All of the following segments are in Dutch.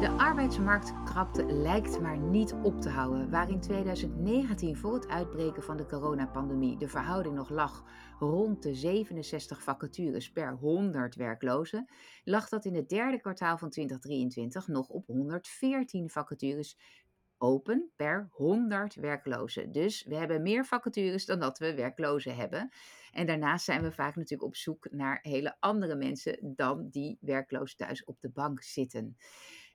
De arbeidsmarktkrapte lijkt maar niet op te houden. Waar in 2019 voor het uitbreken van de coronapandemie de verhouding nog lag rond de 67 vacatures per 100 werklozen, lag dat in het derde kwartaal van 2023 nog op 114 vacatures open per 100 werklozen. Dus we hebben meer vacatures dan dat we werklozen hebben. En daarnaast zijn we vaak natuurlijk op zoek naar hele andere mensen dan die werkloos thuis op de bank zitten.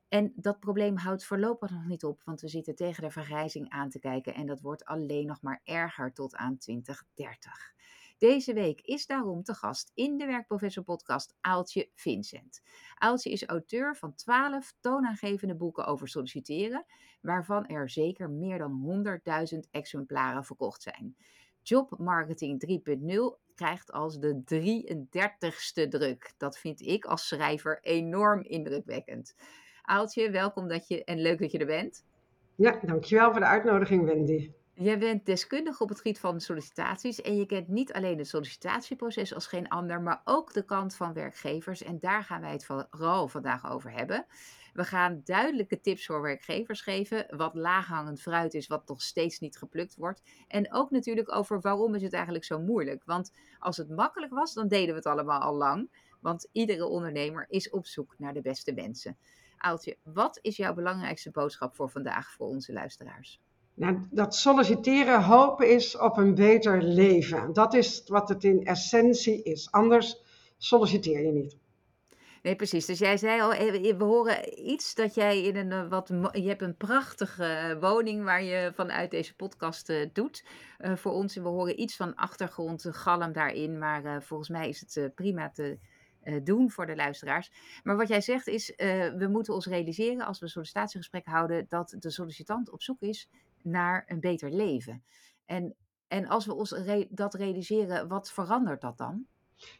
En dat probleem houdt voorlopig nog niet op, want we zitten tegen de vergrijzing aan te kijken en dat wordt alleen nog maar erger tot aan 2030. Deze week is daarom te gast in de Werkprofessor podcast Aaltje Vincent. Aaltje is auteur van 12 toonaangevende boeken over solliciteren, waarvan er zeker meer dan 100.000 exemplaren verkocht zijn. Job Marketing 3.0 krijgt als de 33ste druk. Dat vind ik als schrijver enorm indrukwekkend. Aaltje, welkom dat je, en leuk dat je er bent. Ja, dankjewel voor de uitnodiging, Wendy. Jij bent deskundige op het gebied van sollicitaties en je kent niet alleen het sollicitatieproces als geen ander, maar ook de kant van werkgevers. En daar gaan wij het vooral vandaag over hebben. We gaan duidelijke tips voor werkgevers geven, wat laaghangend fruit is, wat nog steeds niet geplukt wordt. En ook natuurlijk over waarom is het eigenlijk zo moeilijk. Want als het makkelijk was, dan deden we het allemaal al lang. Want iedere ondernemer is op zoek naar de beste mensen. Aaltje, wat is jouw belangrijkste boodschap voor vandaag voor onze luisteraars? Nou, dat solliciteren hopen is op een beter leven. Dat is wat het in essentie is. Anders solliciteer je niet. Nee, precies. Dus jij zei al, eh, we horen iets dat jij in een eh, wat. Je hebt een prachtige woning waar je vanuit deze podcast doet voor ons. We horen iets van achtergrond, galm daarin. Maar volgens mij is het prima te doen voor de luisteraars. Maar wat jij zegt is, we moeten ons realiseren als we een sollicitatiegesprek houden, dat de sollicitant op zoek is naar een beter leven. En, en als we ons dat realiseren, wat verandert dat dan?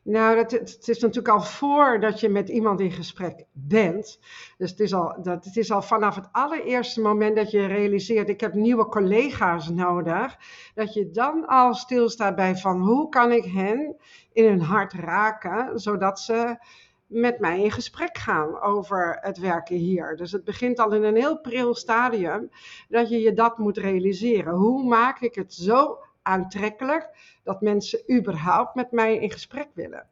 Nou, dat, het is natuurlijk al voordat je met iemand in gesprek bent. Dus het is, al, dat, het is al vanaf het allereerste moment dat je realiseert: ik heb nieuwe collega's nodig. Dat je dan al stilstaat bij van hoe kan ik hen in hun hart raken, zodat ze met mij in gesprek gaan over het werken hier. Dus het begint al in een heel pril stadium dat je je dat moet realiseren. Hoe maak ik het zo aantrekkelijk dat mensen überhaupt met mij in gesprek willen.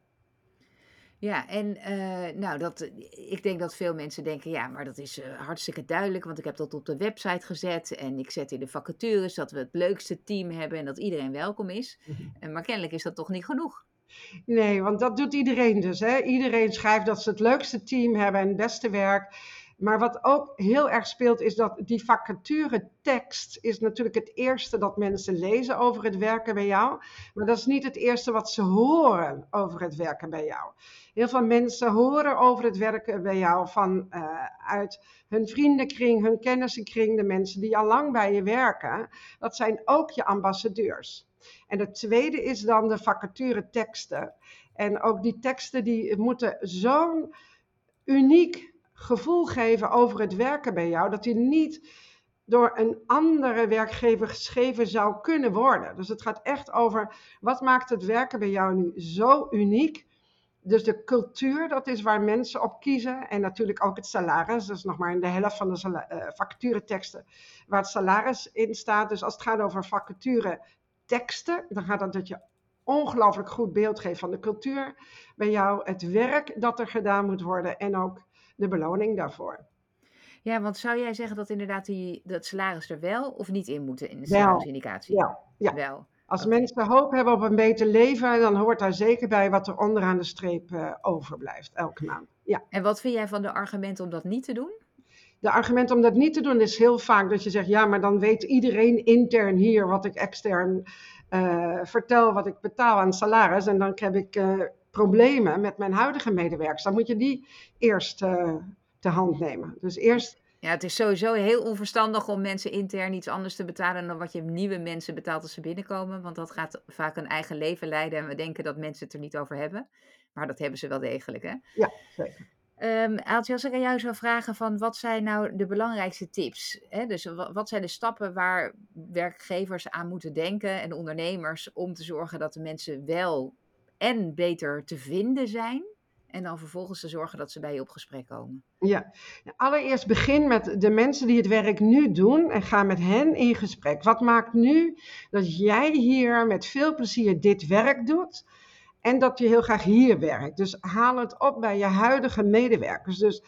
Ja, en uh, nou, dat, ik denk dat veel mensen denken, ja, maar dat is uh, hartstikke duidelijk, want ik heb dat op de website gezet en ik zet in de vacatures dat we het leukste team hebben en dat iedereen welkom is. Mm Maar kennelijk is dat toch niet genoeg. Nee, want dat doet iedereen dus. Hè? Iedereen schrijft dat ze het leukste team hebben en het beste werk. Maar wat ook heel erg speelt, is dat die vacature tekst is natuurlijk het eerste dat mensen lezen over het werken bij jou. Maar dat is niet het eerste wat ze horen over het werken bij jou. Heel veel mensen horen over het werken bij jou van, uh, uit hun vriendenkring, hun kennissenkring, de mensen die al lang bij je werken. Dat zijn ook je ambassadeurs. En het tweede is dan de vacature teksten. En ook die teksten die moeten zo'n uniek gevoel geven over het werken bij jou, dat die niet door een andere werkgever geschreven zou kunnen worden. Dus het gaat echt over wat maakt het werken bij jou nu zo uniek. Dus de cultuur, dat is waar mensen op kiezen. En natuurlijk ook het salaris. Dat is nog maar in de helft van de uh, vacatureteksten waar het salaris in staat. Dus als het gaat over vacature teksten, dan gaat het dat je ongelooflijk goed beeld geeft van de cultuur bij jou. Het werk dat er gedaan moet worden en ook de beloning daarvoor. Ja, want zou jij zeggen dat inderdaad die, dat salaris er wel of niet in moeten in de salarisindicatie? Ja, ja. Wel. Als mensen hoop hebben op een beter leven, dan hoort daar zeker bij wat er onderaan de streep uh, overblijft elke maand. Ja. En wat vind jij van de argumenten om dat niet te doen? De argument om dat niet te doen is heel vaak dat je zegt, ja, maar dan weet iedereen intern hier wat ik extern uh, vertel, wat ik betaal aan salaris. En dan heb ik uh, problemen met mijn huidige medewerkers, dan moet je die eerst uh, te hand nemen. Dus eerst. Ja, het is sowieso heel onverstandig om mensen intern iets anders te betalen dan wat je nieuwe mensen betaalt als ze binnenkomen. Want dat gaat vaak een eigen leven leiden en we denken dat mensen het er niet over hebben. Maar dat hebben ze wel degelijk, hè? Ja, zeker. Um, als ik aan jou zou vragen van wat zijn nou de belangrijkste tips? Hè? Dus wat zijn de stappen waar werkgevers aan moeten denken en ondernemers om te zorgen dat de mensen wel en beter te vinden zijn en dan vervolgens te zorgen dat ze bij je op gesprek komen? Ja, allereerst begin met de mensen die het werk nu doen en ga met hen in gesprek. Wat maakt nu dat jij hier met veel plezier dit werk doet? En dat je heel graag hier werkt. Dus haal het op bij je huidige medewerkers. Dus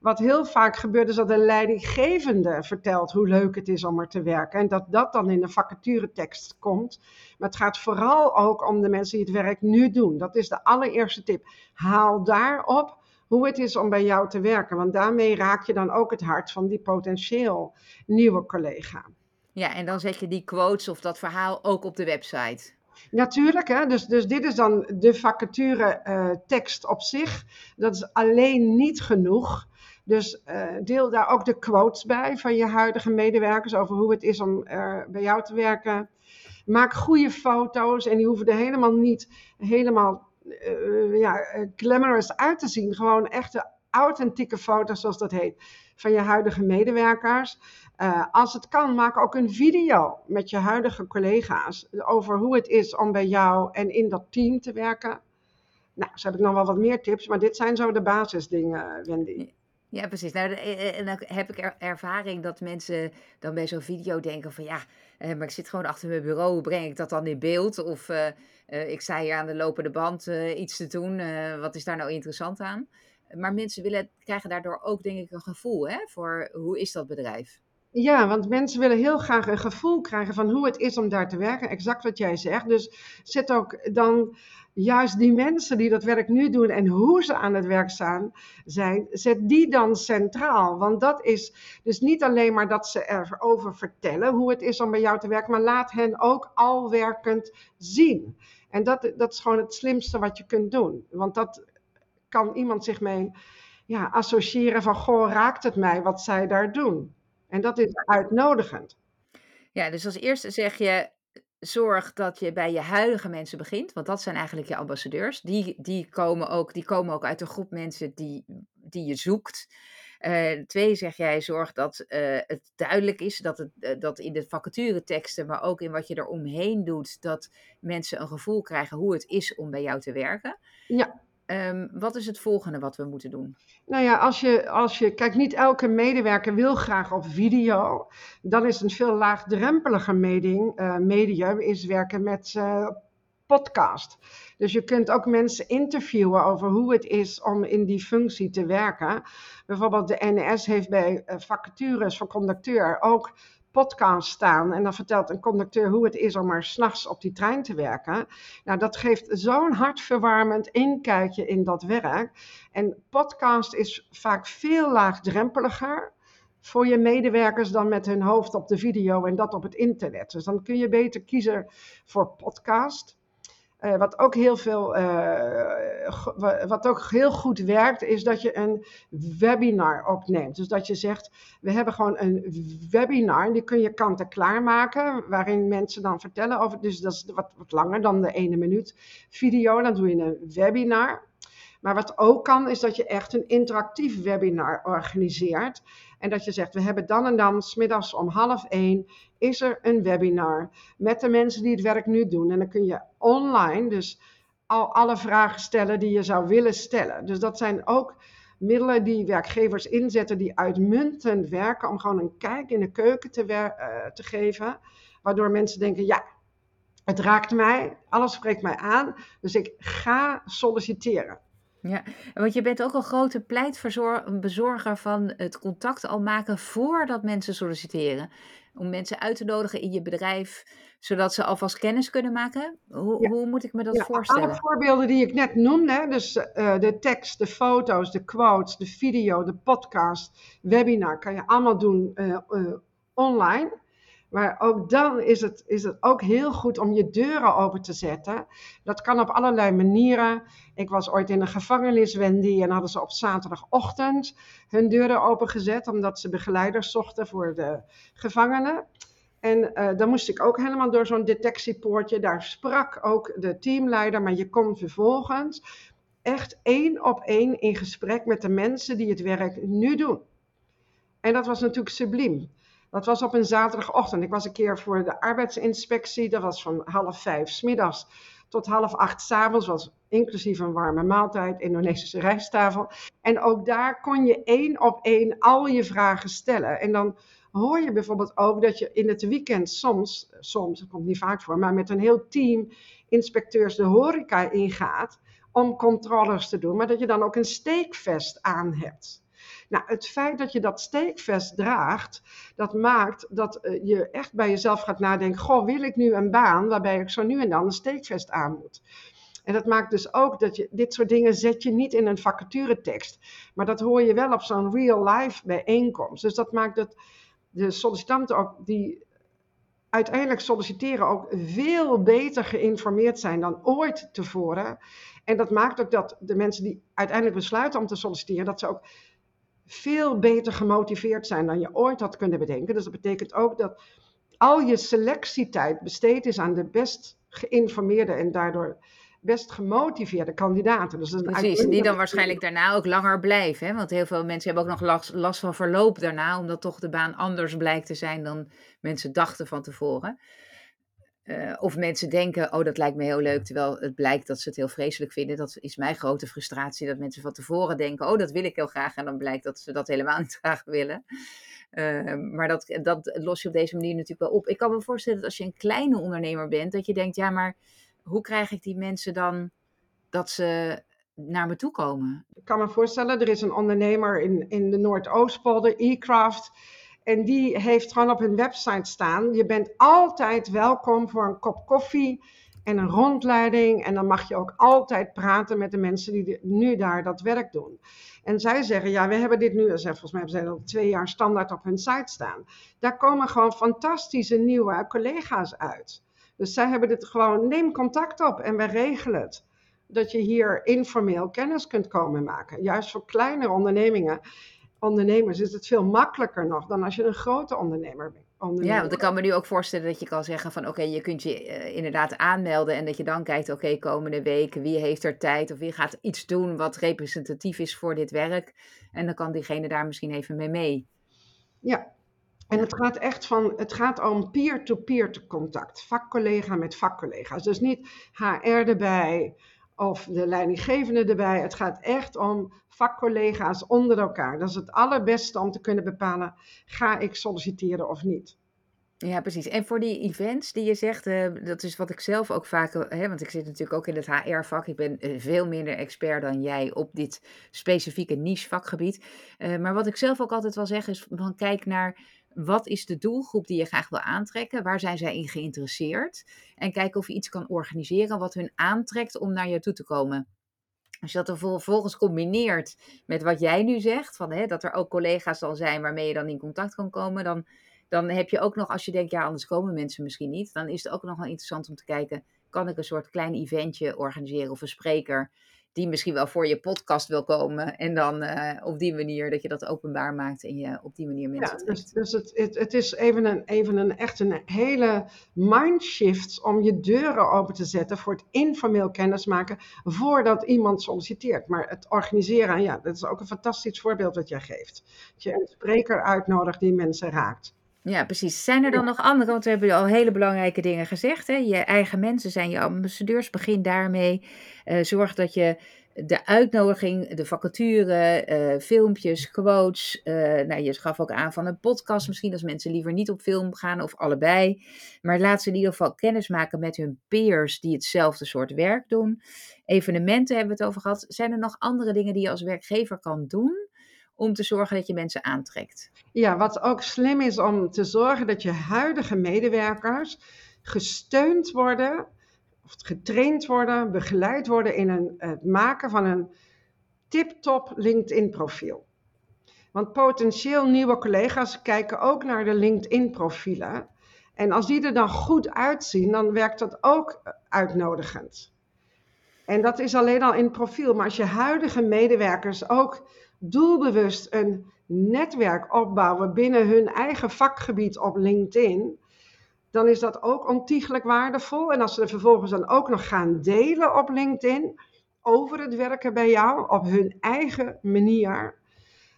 wat heel vaak gebeurt is dat de leidinggevende vertelt hoe leuk het is om er te werken. En dat dat dan in de vacaturetekst komt. Maar het gaat vooral ook om de mensen die het werk nu doen. Dat is de allereerste tip. Haal daarop hoe het is om bij jou te werken. Want daarmee raak je dan ook het hart van die potentieel nieuwe collega. Ja, en dan zet je die quotes of dat verhaal ook op de website. Natuurlijk, hè? Dus, dus dit is dan de vacature uh, tekst op zich. Dat is alleen niet genoeg. Dus uh, deel daar ook de quotes bij van je huidige medewerkers over hoe het is om uh, bij jou te werken. Maak goede foto's en die hoeven er helemaal niet helemaal ja, glamorous uit te zien. Gewoon echte authentieke foto's, zoals dat heet, van je huidige medewerkers. Uh, als het kan, maak ook een video met je huidige collega's over hoe het is om bij jou en in dat team te werken. Nou, zo heb ik nog wel wat meer tips, maar dit zijn zo de basisdingen, Wendy. Ja, precies. Nou, eh, eh, en dan heb ik er ervaring dat mensen dan bij zo'n video denken van ja, maar ik zit gewoon achter mijn bureau, breng ik dat dan in beeld? Of ik sta hier aan de lopende band iets te doen, wat is daar nou interessant aan? Maar mensen willen, krijgen daardoor ook denk ik een gevoel hè, voor hoe is dat bedrijf? Ja, want mensen willen heel graag een gevoel krijgen van hoe het is om daar te werken. Exact wat jij zegt. Dus zet ook dan juist die mensen die dat werk nu doen en hoe ze aan het werk staan, zijn, zet die dan centraal. Want dat is dus niet alleen maar dat ze erover vertellen hoe het is om bij jou te werken, maar laat hen ook al werkend zien. En dat, dat is gewoon het slimste wat je kunt doen. Want dat kan iemand zich mee ja, associëren van, goh, raakt het mij wat zij daar doen? En dat is uitnodigend. Ja, dus als eerste zeg je, zorg dat je bij je huidige mensen begint, want dat zijn eigenlijk je ambassadeurs. Die, die, komen, ook, die komen ook uit een groep mensen die, die je zoekt. Uh, twee, zeg jij, zorg dat uh, het duidelijk is dat, het, uh, dat in de vacatureteksten, maar ook in wat je er omheen doet, dat mensen een gevoel krijgen hoe het is om bij jou te werken. Ja. Um, wat is het volgende wat we moeten doen? Nou ja, als je, als je, kijk, niet elke medewerker wil graag op video. Dan is een veel laagdrempeliger medium, uh, medium is werken met uh, podcast. Dus je kunt ook mensen interviewen over hoe het is om in die functie te werken. Bijvoorbeeld de NS heeft bij uh, vacatures voor conducteur ook podcast staan. En dan vertelt een conducteur hoe het is om maar s'nachts op die trein te werken. Nou, dat geeft zo'n hartverwarmend inkijkje in dat werk. En podcast is vaak veel laagdrempeliger voor je medewerkers dan met hun hoofd op de video en dat op het internet. Dus dan kun je beter kiezen voor podcast. Uh, wat, ook heel veel, uh, wat ook heel goed werkt, is dat je een webinar opneemt. Dus dat je zegt, we hebben gewoon een webinar, die kun je kant-en-klaar maken, waarin mensen dan vertellen over, dus dat is wat, wat langer dan de ene minuut video, dan doe je een webinar. Maar wat ook kan, is dat je echt een interactief webinar organiseert. En dat je zegt, we hebben dan en dan, smiddags om half één, is er een webinar met de mensen die het werk nu doen. En dan kun je online dus al alle vragen stellen die je zou willen stellen. Dus dat zijn ook middelen die werkgevers inzetten die uitmuntend werken om gewoon een kijk in de keuken te, uh, te geven. Waardoor mensen denken, ja, het raakt mij, alles spreekt mij aan, dus ik ga solliciteren. Ja, want je bent ook een grote pleitbezorger van het contact al maken voordat mensen solliciteren. Om mensen uit te nodigen in je bedrijf, zodat ze alvast kennis kunnen maken. Hoe, hoe moet ik me dat ja, voorstellen? Alle voorbeelden die ik net noemde, dus uh, de tekst, de foto's, de quotes, de video, de podcast, webinar, kan je allemaal doen uh, uh, online. Maar ook dan is het, is het ook heel goed om je deuren open te zetten. Dat kan op allerlei manieren. Ik was ooit in een gevangenis, Wendy, en hadden ze op zaterdagochtend hun deuren opengezet, omdat ze begeleiders zochten voor de gevangenen. En uh, dan moest ik ook helemaal door zo'n detectiepoortje. Daar sprak ook de teamleider, maar je kon vervolgens echt één op één in gesprek met de mensen die het werk nu doen. En dat was natuurlijk subliem. Dat was op een zaterdagochtend. Ik was een keer voor de arbeidsinspectie. Dat was van half vijf smiddags tot half acht s'avonds. was inclusief een warme maaltijd, Indonesische rijsttafel. En ook daar kon je één op één al je vragen stellen. En dan hoor je bijvoorbeeld ook dat je in het weekend soms, soms, dat komt niet vaak voor, maar met een heel team inspecteurs de horeca ingaat om controles te doen, maar dat je dan ook een steekvest aan hebt. Nou, het feit dat je dat steekvest draagt, dat maakt dat eh, je echt bij jezelf gaat nadenken: Goh, wil ik nu een baan waarbij ik zo nu en dan een steekvest aan moet? En dat maakt dus ook dat je dit soort dingen zet je niet in een vacaturetekst, maar dat hoor je wel op zo'n real-life bijeenkomst. Dus dat maakt dat de sollicitanten ook die uiteindelijk solliciteren ook veel beter geïnformeerd zijn dan ooit tevoren. En dat maakt ook dat de mensen die uiteindelijk besluiten om te solliciteren, dat ze ook veel beter gemotiveerd zijn dan je ooit had kunnen bedenken. Dus dat betekent ook dat al je selectietijd besteed is aan de best geïnformeerde en daardoor best gemotiveerde kandidaten. Dus Precies, die dan waarschijnlijk daarna ook langer blijven. Hè? Want heel veel mensen hebben ook nog last, last van verloop daarna, omdat toch de baan anders blijkt te zijn dan mensen dachten van tevoren. Uh, of mensen denken, oh dat lijkt me heel leuk, terwijl het blijkt dat ze het heel vreselijk vinden. Dat is mijn grote frustratie, dat mensen van tevoren denken, oh dat wil ik heel graag. En dan blijkt dat ze dat helemaal niet graag willen. Uh, maar dat, dat los je op deze manier natuurlijk wel op. Ik kan me voorstellen dat als je een kleine ondernemer bent, dat je denkt, ja maar hoe krijg ik die mensen dan dat ze naar me toe komen? Ik kan me voorstellen, er is een ondernemer in, in de Noordoostpolder, eCraft en die heeft gewoon op hun website staan: je bent altijd welkom voor een kop koffie en een rondleiding. En dan mag je ook altijd praten met de mensen die nu daar dat werk doen. En zij zeggen: ja, we hebben dit nu, volgens mij hebben ze al twee jaar standaard op hun site staan. Daar komen gewoon fantastische nieuwe collega's uit. Dus zij hebben dit gewoon, neem contact op en wij regelen het. Dat je hier informeel kennis kunt komen maken. Juist voor kleine ondernemingen ondernemers is het veel makkelijker nog dan als je een grote ondernemer bent. Ja, want ik kan me nu ook voorstellen dat je kan zeggen van oké, je kunt je uh, inderdaad aanmelden en dat je dan kijkt, oké, komende weken, wie heeft er tijd of wie gaat iets doen wat representatief is voor dit werk. En dan kan diegene daar misschien even mee mee. Ja, en het gaat echt van, het gaat om peer-to-peer -peer contact, vakcollega met vakcollega's. Dus niet HR erbij, of de leidinggevende erbij. Het gaat echt om vakcollega's onder elkaar. Dat is het allerbeste om te kunnen bepalen: ga ik solliciteren of niet. Ja, precies. En voor die events die je zegt, uh, dat is wat ik zelf ook vaak, uh, want ik zit natuurlijk ook in het HR-vak. Ik ben uh, veel minder expert dan jij op dit specifieke niche vakgebied. maar wat ik zelf ook altijd wel zeg is: van kijk naar wat is de doelgroep die je graag wil aantrekken? Waar zijn zij in geïnteresseerd? En kijken of je iets kan organiseren wat hun aantrekt om naar je toe te komen. Als je dat er vervolgens combineert met wat jij nu zegt, van, hè, dat er ook collega's zal zijn waarmee je dan in contact kan komen, dan, dan heb je ook nog, als je denkt, ja, anders komen mensen misschien niet, dan is het ook nog wel interessant om te kijken, kan ik een soort klein eventje organiseren of een spreker die misschien wel voor je podcast wil komen. En dan uh, op die manier dat je dat openbaar maakt en je op die manier mensen ja, Dus, dus het, het, het, is even een, even een echt een hele mindshift om je deuren open te zetten voor het informeel kennismaken voordat iemand solliciteert. Maar het organiseren, ja, dat is ook een fantastisch voorbeeld wat jij geeft. Dat je een spreker uitnodigt die mensen raakt. Ja, precies. Zijn er dan nog andere? Want we hebben al hele belangrijke dingen gezegd. Hè? Je eigen mensen zijn je ambassadeurs. Begin daarmee. Uh, zorg dat je de uitnodiging, de vacature, uh, filmpjes, quotes. Uh, nou, je gaf ook aan van een podcast. Misschien als mensen liever niet op film gaan of allebei. Maar laat ze in ieder geval kennis maken met hun peers die hetzelfde soort werk doen. Evenementen hebben we het over gehad. Zijn er nog andere dingen die je als werkgever kan doen? Om te zorgen dat je mensen aantrekt. Ja, wat ook slim is om te zorgen dat je huidige medewerkers gesteund worden, of getraind worden, begeleid worden in een, het maken van een tip-top LinkedIn-profiel. Want potentieel nieuwe collega's kijken ook naar de LinkedIn-profielen. En als die er dan goed uitzien, dan werkt dat ook uitnodigend. En dat is alleen al in profiel. Maar als je huidige medewerkers ook doelbewust een netwerk opbouwen binnen hun eigen vakgebied op LinkedIn, dan is dat ook ontiegelijk waardevol. En als ze er vervolgens dan ook nog gaan delen op LinkedIn, over het werken bij jou op hun eigen manier,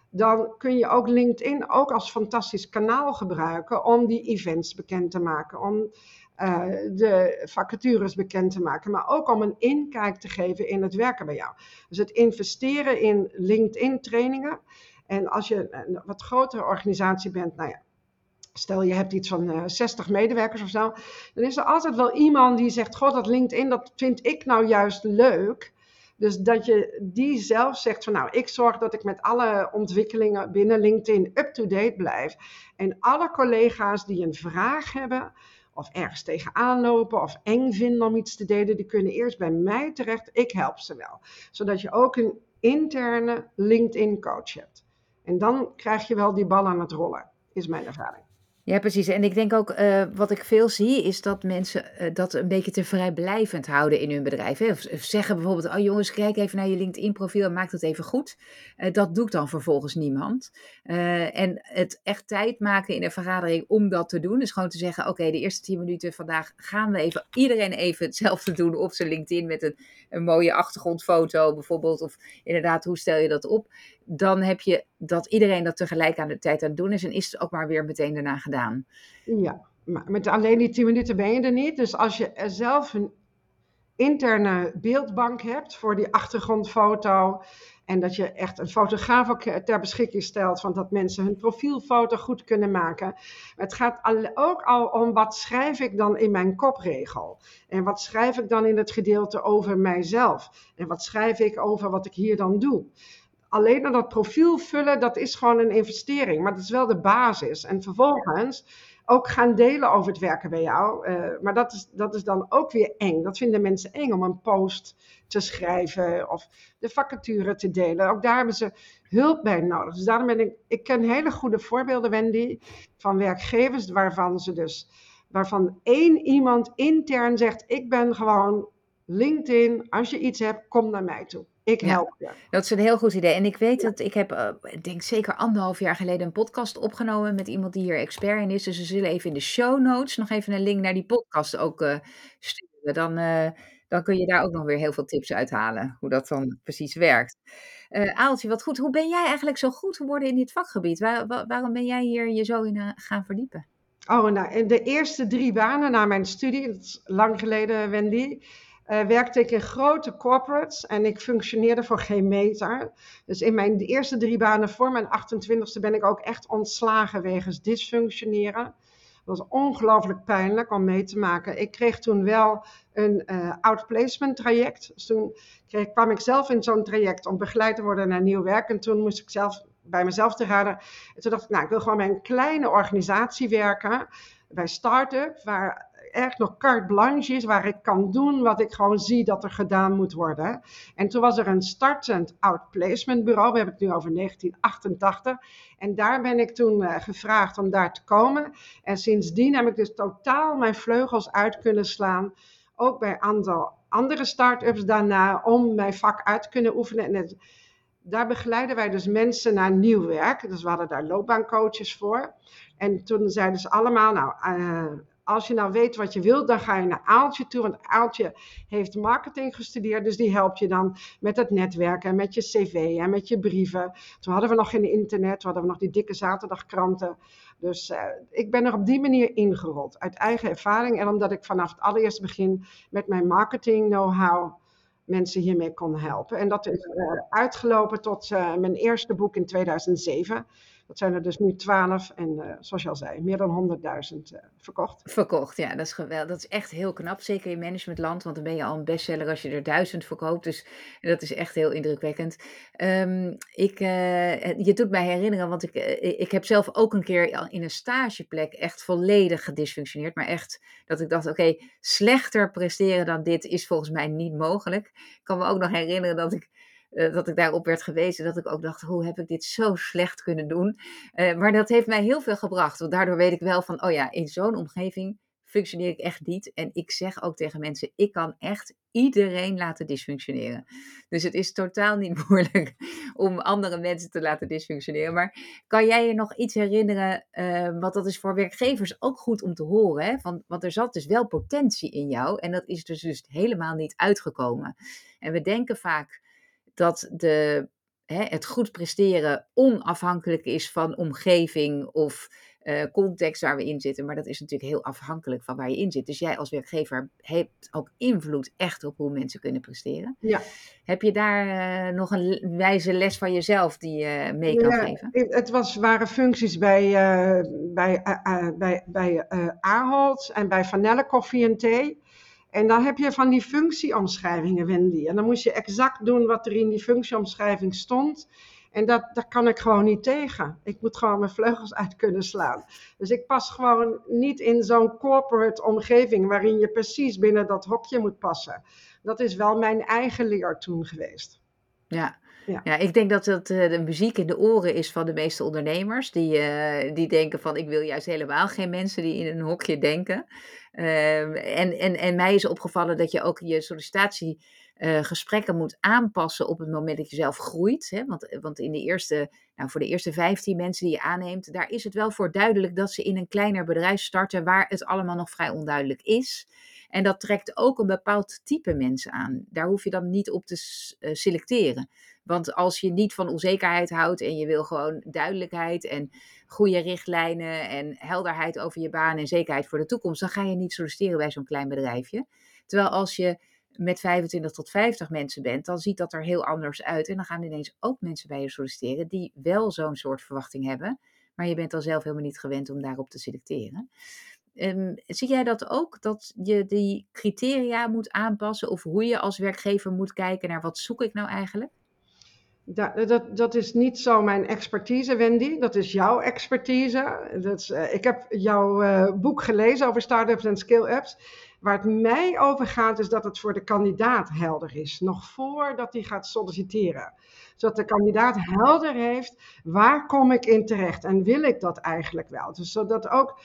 dan kun je ook LinkedIn ook als fantastisch kanaal gebruiken om die events bekend te maken, om uh, de vacatures bekend te maken, maar ook om een inkijk te geven in het werken bij jou. Dus het investeren in LinkedIn trainingen. En als je een wat grotere organisatie bent, nou ja, Stel je hebt iets van uh, eh, 60 medewerkers of zo. Dan is er altijd wel iemand die zegt: God, dat LinkedIn, dat vind ik nou juist leuk. Dus dat je die zelf zegt van nou, ik zorg dat ik met alle ontwikkelingen binnen LinkedIn up-to-date blijf. En alle collega's die een vraag hebben of ergens tegenaan lopen of eng vinden om iets te delen, die kunnen eerst bij mij terecht. Ik help ze wel. Zodat je ook een interne LinkedIn coach hebt. En dan krijg je wel die bal aan het rollen, is mijn ervaring. Ja, precies. En ik denk ook, uh, wat ik veel zie, is dat mensen uh, dat een beetje te vrijblijvend houden in hun bedrijf. Hè? Of, zeggen bijvoorbeeld, oh jongens, kijk even naar je LinkedIn-profiel en maak het even goed. Uh, dat doet dan vervolgens niemand. en het echt tijd maken in een vergadering om dat te doen, is gewoon te zeggen, oké, de eerste tien minuten vandaag gaan we even, iedereen even hetzelfde doen op zijn LinkedIn met een, een mooie achtergrondfoto bijvoorbeeld. Of inderdaad, hoe stel je dat op? Dan heb je dat iedereen dat tegelijk aan de tijd aan het doen is en is het ook maar weer meteen daarna gedaan. Ja, maar met alleen die 10 minuten ben je er niet. Dus als je zelf een interne beeldbank hebt voor die achtergrondfoto en dat je echt een fotograaf ook ter beschikking stelt, van dat mensen hun profielfoto goed kunnen maken. Het gaat ook al om wat schrijf ik dan in mijn kopregel. En wat schrijf ik dan in het gedeelte over mijzelf. En wat schrijf ik over wat ik hier dan doe alleen naar dat profiel vullen, dat is gewoon een investering. Maar dat is wel de basis. En vervolgens ook gaan delen over het werken bij jou. Uh, maar dat is, dat is dan ook weer eng. Dat vinden mensen eng om een post te schrijven of de vacature te delen. Ook daar hebben ze hulp bij nodig. Dus daarom ben ik, ik ken hele goede voorbeelden, Wendy, van werkgevers waarvan ze dus, waarvan één iemand intern zegt: Ik ben gewoon LinkedIn. Als je iets hebt, kom naar mij toe. Ik help je. Dat is een heel goed idee. En ik weet dat ik heb, uh, ik denk zeker anderhalf jaar geleden een podcast opgenomen met iemand die hier expert in is. Dus we zullen even in de show notes nog even een link naar die podcast ook uh, sturen. Dan, uh, dan kun je daar ook nog weer heel veel tips uithalen, hoe dat dan precies werkt. Aaltje, wat goed. Hoe ben jij eigenlijk zo goed geworden in dit vakgebied? Waar, waar, waarom ben jij hier je zo in gaan verdiepen? Oh, nou, in de eerste drie banen na mijn studie, dat is lang geleden, Wendy, uh, werkte ik in grote corporates en ik functioneerde voor geen meter. Dus in mijn eerste drie banen voor mijn 28ste ben ik ook echt ontslagen wegens dysfunctioneren. Dat was ongelooflijk pijnlijk om mee te maken. Ik kreeg toen wel een uh, outplacement traject. Dus toen kreeg, kwam ik zelf in zo'n traject om begeleid te worden naar nieuw werk. En toen moest ik zelf bij mezelf te raden. En toen dacht ik, nou, ik wil gewoon bij een kleine organisatie werken. Bij start-up, waar echt nog carte blanche is, waar ik kan doen wat ik gewoon zie dat er gedaan moet worden. En toen was er een startend outplacement bureau, we hebben het nu over 1988. En daar ben ik toen uh, gevraagd om daar te komen. En sindsdien heb ik dus totaal mijn vleugels uit kunnen slaan. Ook bij aantal andere start-ups daarna, om mijn vak uit te kunnen oefenen. En het, daar begeleiden wij dus mensen naar nieuw werk. Dus we hadden daar loopbaancoaches voor. En toen zeiden ze allemaal, nou, uh, als je nou weet wat je wilt, dan ga je naar Aaltje toe. Want Aaltje heeft marketing gestudeerd, dus die helpt je dan met het netwerken en met je cv en met je brieven. Toen hadden we nog geen internet, toen hadden we nog die dikke zaterdagkranten. Dus uh, ik ben er op die manier ingerold, uit eigen ervaring. En omdat ik vanaf het allereerste begin met mijn marketing know-how mensen hiermee kon helpen. En dat is uh, uitgelopen tot uh, mijn eerste boek in 2007. Dat zijn er dus nu 12 en uh, zoals je al zei, meer dan 100.000 uh, verkocht. Verkocht, ja, dat is geweldig. Dat is echt heel knap, zeker in managementland, want dan ben je al een bestseller als je er duizend verkoopt. Dus dat is echt heel indrukwekkend. Um, ik, uh, je doet mij herinneren, want ik, ik heb zelf ook een keer in een stageplek echt volledig gedysfunctioneerd. Maar echt dat ik dacht, oké, slechter presteren dan dit is volgens mij niet mogelijk. Ik kan me ook nog herinneren dat ik uh, dat ik daarop werd gewezen, dat ik ook dacht, hoe heb ik dit zo slecht kunnen doen? Uh, maar dat heeft mij heel veel gebracht, want daardoor weet ik wel van, oh ja, in zo'n omgeving functioneer ik echt niet. En ik zeg ook tegen mensen, ik kan echt iedereen laten dysfunctioneren. Dus het is totaal niet moeilijk om andere mensen te laten dysfunctioneren. Maar kan jij je nog iets herinneren, uh, want dat is voor werkgevers ook goed om te horen, hè? Want, want er zat dus wel potentie in jou en dat is dus, dus helemaal niet uitgekomen. En we denken vaak dat de, hè, het goed presteren onafhankelijk is van omgeving of uh, context waar we in zitten. Maar dat is natuurlijk heel afhankelijk van waar je in zit. Dus jij als werkgever hebt ook invloed echt op hoe mensen kunnen presteren. Ja. Heb je daar uh, nog een wijze les van jezelf die je mee kan ja, geven? Het was, waren functies bij, uh, bij, bij, bij Ahold en bij Vanelle Koffie en Thee. En dan heb je van die functieomschrijvingen, Wendy. En dan moest je exact doen wat er in die functieomschrijving stond. En dat, daar kan ik gewoon niet tegen. Ik moet gewoon mijn vleugels uit kunnen slaan. Dus ik pas gewoon niet in zo'n corporate omgeving waarin je precies binnen dat hokje moet passen. Dat is wel mijn eigen leer toen geweest. Ja, ja. ik denk dat het uh, de muziek in de oren is van de meeste ondernemers. Die, uh, die denken van ik wil juist helemaal geen mensen die in een hokje denken. Uh, en, en, en mij is opgevallen dat je ook je sollicitatie uh, gesprekken moet aanpassen op het moment dat je zelf groeit. Hè? Want, want in de eerste, nou, voor de eerste 15 mensen die je aanneemt, daar is het wel voor duidelijk dat ze in een kleiner bedrijf starten waar het allemaal nog vrij onduidelijk is. En dat trekt ook een bepaald type mensen aan. Daar hoef je dan niet op te selecteren. Want als je niet van onzekerheid houdt en je wil gewoon duidelijkheid en goede richtlijnen en helderheid over je baan en zekerheid voor de toekomst, dan ga je niet solliciteren bij zo'n klein bedrijfje. Terwijl als je met 25 tot 50 mensen bent, dan ziet dat er heel anders uit. En dan gaan ineens ook mensen bij je solliciteren die wel zo'n soort verwachting hebben. Maar je bent dan zelf helemaal niet gewend om daarop te selecteren. Um, zie jij dat ook? Dat je die criteria moet aanpassen? Of hoe je als werkgever moet kijken naar wat zoek ik nou eigenlijk? Dat, dat, is niet zo mijn expertise, Wendy. Dat is jouw expertise. Dat is, uh, ik heb jouw uh, boek gelezen over start-ups en skill-ups. Waar het mij over gaat, is dat het voor de kandidaat helder is. Nog voordat hij gaat solliciteren. Zodat de kandidaat helder heeft, waar kom ik in terecht? En wil ik dat eigenlijk wel? Dus zodat ook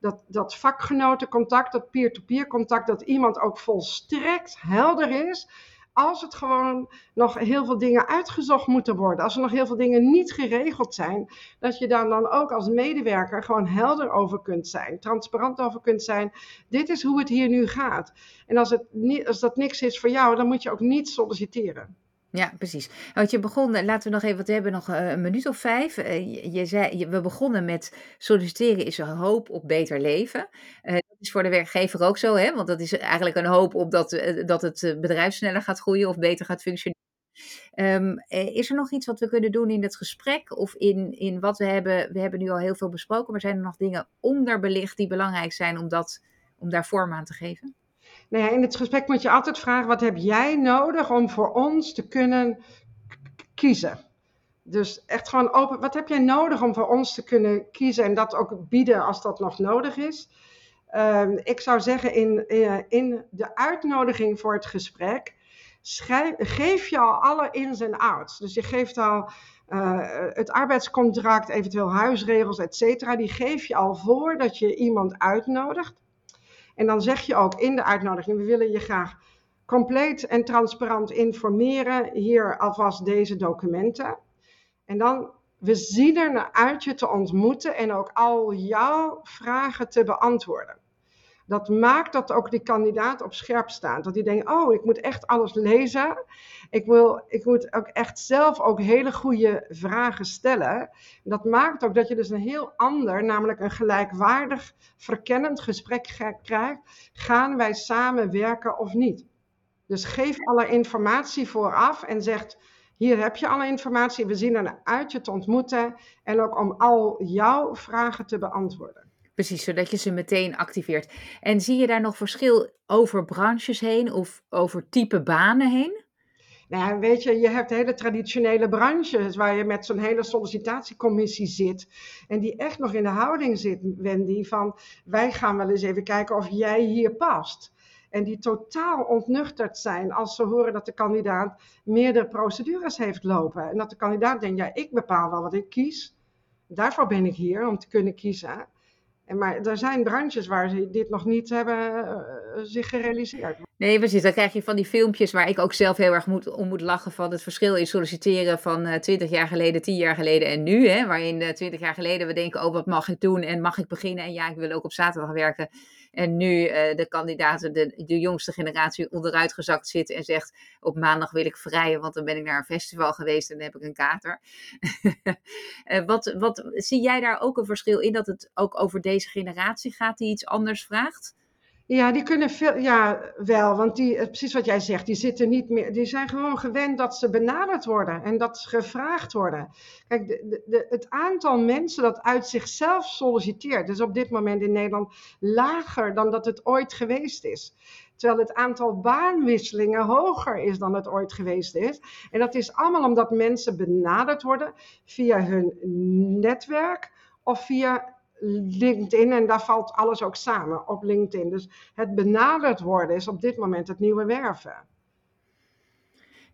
dat, dat vakgenotencontact, dat peer-to-peer contact, dat iemand ook volstrekt helder is als het gewoon nog heel veel dingen uitgezocht moeten worden, als er nog heel veel dingen niet geregeld zijn, dat je daar dan ook als medewerker gewoon helder over kunt zijn, transparant over kunt zijn. Dit is hoe het hier nu gaat. En als, het als dat niks is voor jou, dan moet je ook niet solliciteren. Ja, precies. Want je begon, eh, laten we nog even, we hebben nog eh, een minuut of vijf. Eh, je zei, we begonnen met solliciteren is een hoop op beter leven. dat is voor de werkgever ook zo, hè? want dat is eigenlijk een hoop op dat, dat het bedrijf sneller gaat groeien of beter gaat functioneren. Um, is er nog iets wat we kunnen doen in het gesprek of in, in wat we hebben? We hebben nu al heel veel besproken, maar zijn er nog dingen onderbelicht die belangrijk zijn om, dat, om daar vorm aan te geven? Nou ja, in het gesprek moet je altijd vragen: wat heb jij nodig om voor ons te kunnen kiezen? Dus echt gewoon open. Wat heb jij nodig om voor ons te kunnen kiezen en dat ook bieden als dat nog nodig is? Um, ik zou zeggen in, uh, in de uitnodiging voor het gesprek. Geef je al alle ins en outs. Dus je geeft al uh, het arbeidscontract, eventueel huisregels, et cetera. Die geef je al voordat je iemand uitnodigt. En dan zeg je ook in de uitnodiging, we willen je graag compleet en transparant informeren. Hier alvast deze documenten. En dan, we zien er naar uit je te ontmoeten en ook al jouw vragen te beantwoorden. Dat maakt dat ook die kandidaat op scherp staat. Dat hij denkt, oh, ik moet echt alles lezen. Ik, wil, ik moet ook echt zelf ook hele goede vragen stellen. Dat maakt ook dat je dus een heel ander, namelijk een gelijkwaardig, verkennend gesprek krijgt. Gaan wij samen werken of niet? Dus geef alle informatie vooraf en zegt, hier heb je alle informatie. We zien er uit je te ontmoeten en ook om al jouw vragen te beantwoorden. Precies, zodat je ze meteen activeert. En zie je daar nog verschil over branches heen of over type banen heen? Nou, weet je, je hebt hele traditionele branches waar je met zo'n hele sollicitatiecommissie zit. En die echt nog in de houding zit, Wendy, van wij gaan wel eens even kijken of jij hier past. En die totaal ontnuchterd zijn als ze horen dat de kandidaat meerdere procedures heeft lopen. En dat de kandidaat denkt, ja, ik bepaal wel wat ik kies. Daarvoor ben ik hier, om te kunnen kiezen En maar er zijn branches waar ze dit nog niet hebben uh, zich gerealiseerd. Nee, precies. Dan krijg je van die filmpjes waar ik ook zelf heel erg moet, om moet lachen van het verschil in solliciteren van uh, 20 jaar geleden, 10 jaar geleden en nu. Hè, waarin uh, 20 jaar geleden we denken, oh wat mag ik doen en mag ik beginnen? En ja, ik wil ook op zaterdag werken. En nu uh, de kandidaten, de, de jongste generatie, onderuit gezakt zit en zegt: op maandag wil ik vrijen, want dan ben ik naar een festival geweest en dan heb ik een kater. uh, wat, wat zie jij daar ook een verschil in dat het ook over deze generatie gaat die iets anders vraagt? Ja, die kunnen veel, ja, wel, want die, precies wat jij zegt, die zitten niet meer, die zijn gewoon gewend dat ze benaderd worden en dat ze gevraagd worden. Kijk, de, het aantal mensen dat uit zichzelf solliciteert, is op dit moment in Nederland lager dan dat het ooit geweest is. Terwijl het aantal baanwisselingen hoger is dan het ooit geweest is. En dat is allemaal omdat mensen benaderd worden via hun netwerk of via LinkedIn en daar valt alles ook samen op LinkedIn. Dus het benaderd worden is op dit moment het nieuwe werven.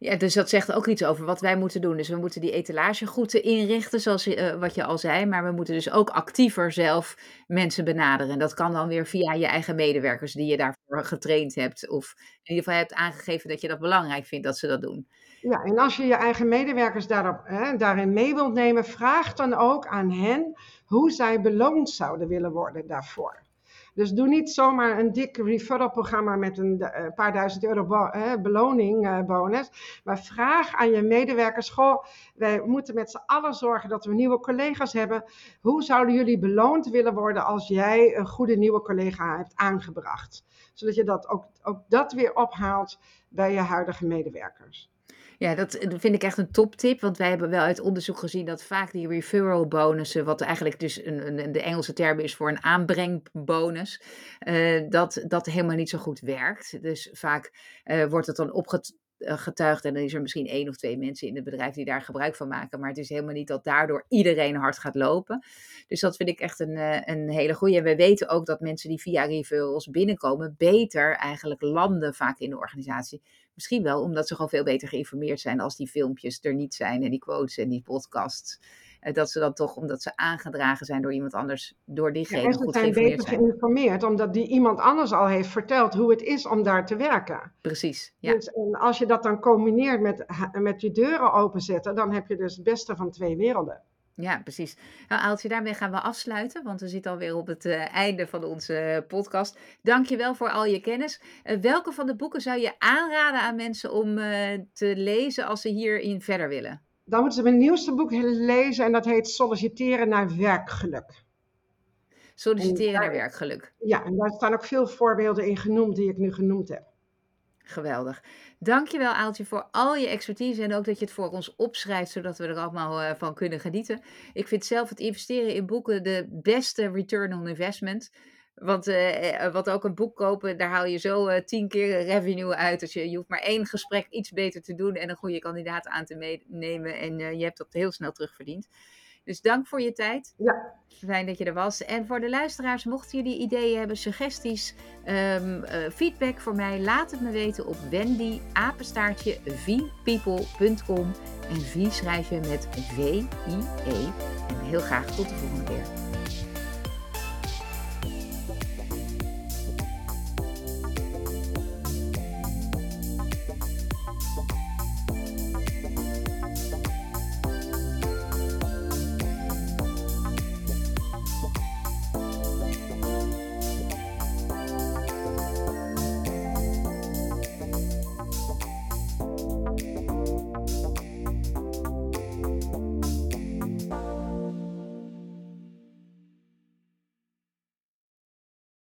Ja, dus dat zegt ook iets over wat wij moeten doen. Dus we moeten die etalage goed inrichten, zoals uh, wat je al zei. Maar we moeten dus ook actiever zelf mensen benaderen. En dat kan dan weer via je eigen medewerkers die je daarvoor getraind hebt. Of in ieder geval hebt aangegeven dat je dat belangrijk vindt dat ze dat doen. Ja, en als je je eigen medewerkers daarop, hè, daarin mee wilt nemen, vraag dan ook aan hen hoe zij beloond zouden willen worden daarvoor. Dus doe niet zomaar een dik referral programma met een uh, paar duizend euro bo uh, beloning uh, bonus. Maar vraag aan je medewerkers: Goh, wij moeten met z'n allen zorgen dat we nieuwe collega's hebben. Hoe zouden jullie beloond willen worden als jij een goede nieuwe collega hebt aangebracht? Zodat je dat ook, ook dat weer ophaalt bij je huidige medewerkers. Ja, dat vind ik echt een toptip. Want wij hebben wel uit onderzoek gezien dat vaak die referral bonussen, wat eigenlijk dus een, een, de Engelse term is voor een aanbrengbonus, uh, dat dat helemaal niet zo goed werkt. Dus vaak uh, wordt het dan opgetuigd en dan is er misschien één of twee mensen in het bedrijf die daar gebruik van maken. Maar het is helemaal niet dat daardoor iedereen hard gaat lopen. Dus dat vind ik echt een, een hele goede. En we weten ook dat mensen die via referrals binnenkomen, beter eigenlijk landen vaak in de organisatie. Misschien wel omdat ze gewoon veel beter geïnformeerd zijn als die filmpjes er niet zijn en die quotes en die podcasts. Eh, dat ze dan toch, omdat ze aangedragen zijn door iemand anders, door diegene ja, goed zijn geïnformeerd zijn. geïnformeerd, omdat die iemand anders al heeft verteld hoe het is om daar te werken. Precies, ja. Dus en als je dat dan combineert met, met je deuren openzetten, dan heb je dus het beste van twee werelden. Ja, precies. Nou, Aaltje, daarmee gaan we afsluiten, want we zitten alweer op het uh, einde van onze podcast. Dank je wel voor al je kennis. Uh, welke van de boeken zou je aanraden aan mensen om uh, te lezen als ze hierin verder willen? Dan moeten ze mijn nieuwste boek lezen en dat heet Solliciteren naar werkgeluk. Solliciteren daar, naar werkgeluk. Ja, en daar staan ook veel voorbeelden in genoemd die ik nu genoemd heb. Geweldig. Dankjewel Aaltje voor al je expertise en ook dat je het voor ons opschrijft, zodat we er allemaal uh, van kunnen genieten. Ik vind zelf het investeren in boeken de beste return on investment. Want uh, wat ook een boek kopen, daar haal je zo tien keer revenue uit. Dus je, je hoeft maar één gesprek iets beter te doen en een goede kandidaat aan te nemen. En je hebt dat heel snel terugverdiend. Dus dank voor je tijd. Ja. Fijn dat je er was. En voor de luisteraars, mochten jullie ideeën hebben, suggesties, um, uh, feedback voor mij, laat het me weten op wendy apenstaartje vpeople.com. En V schrijf je met V-I-E. En heel graag tot de volgende keer.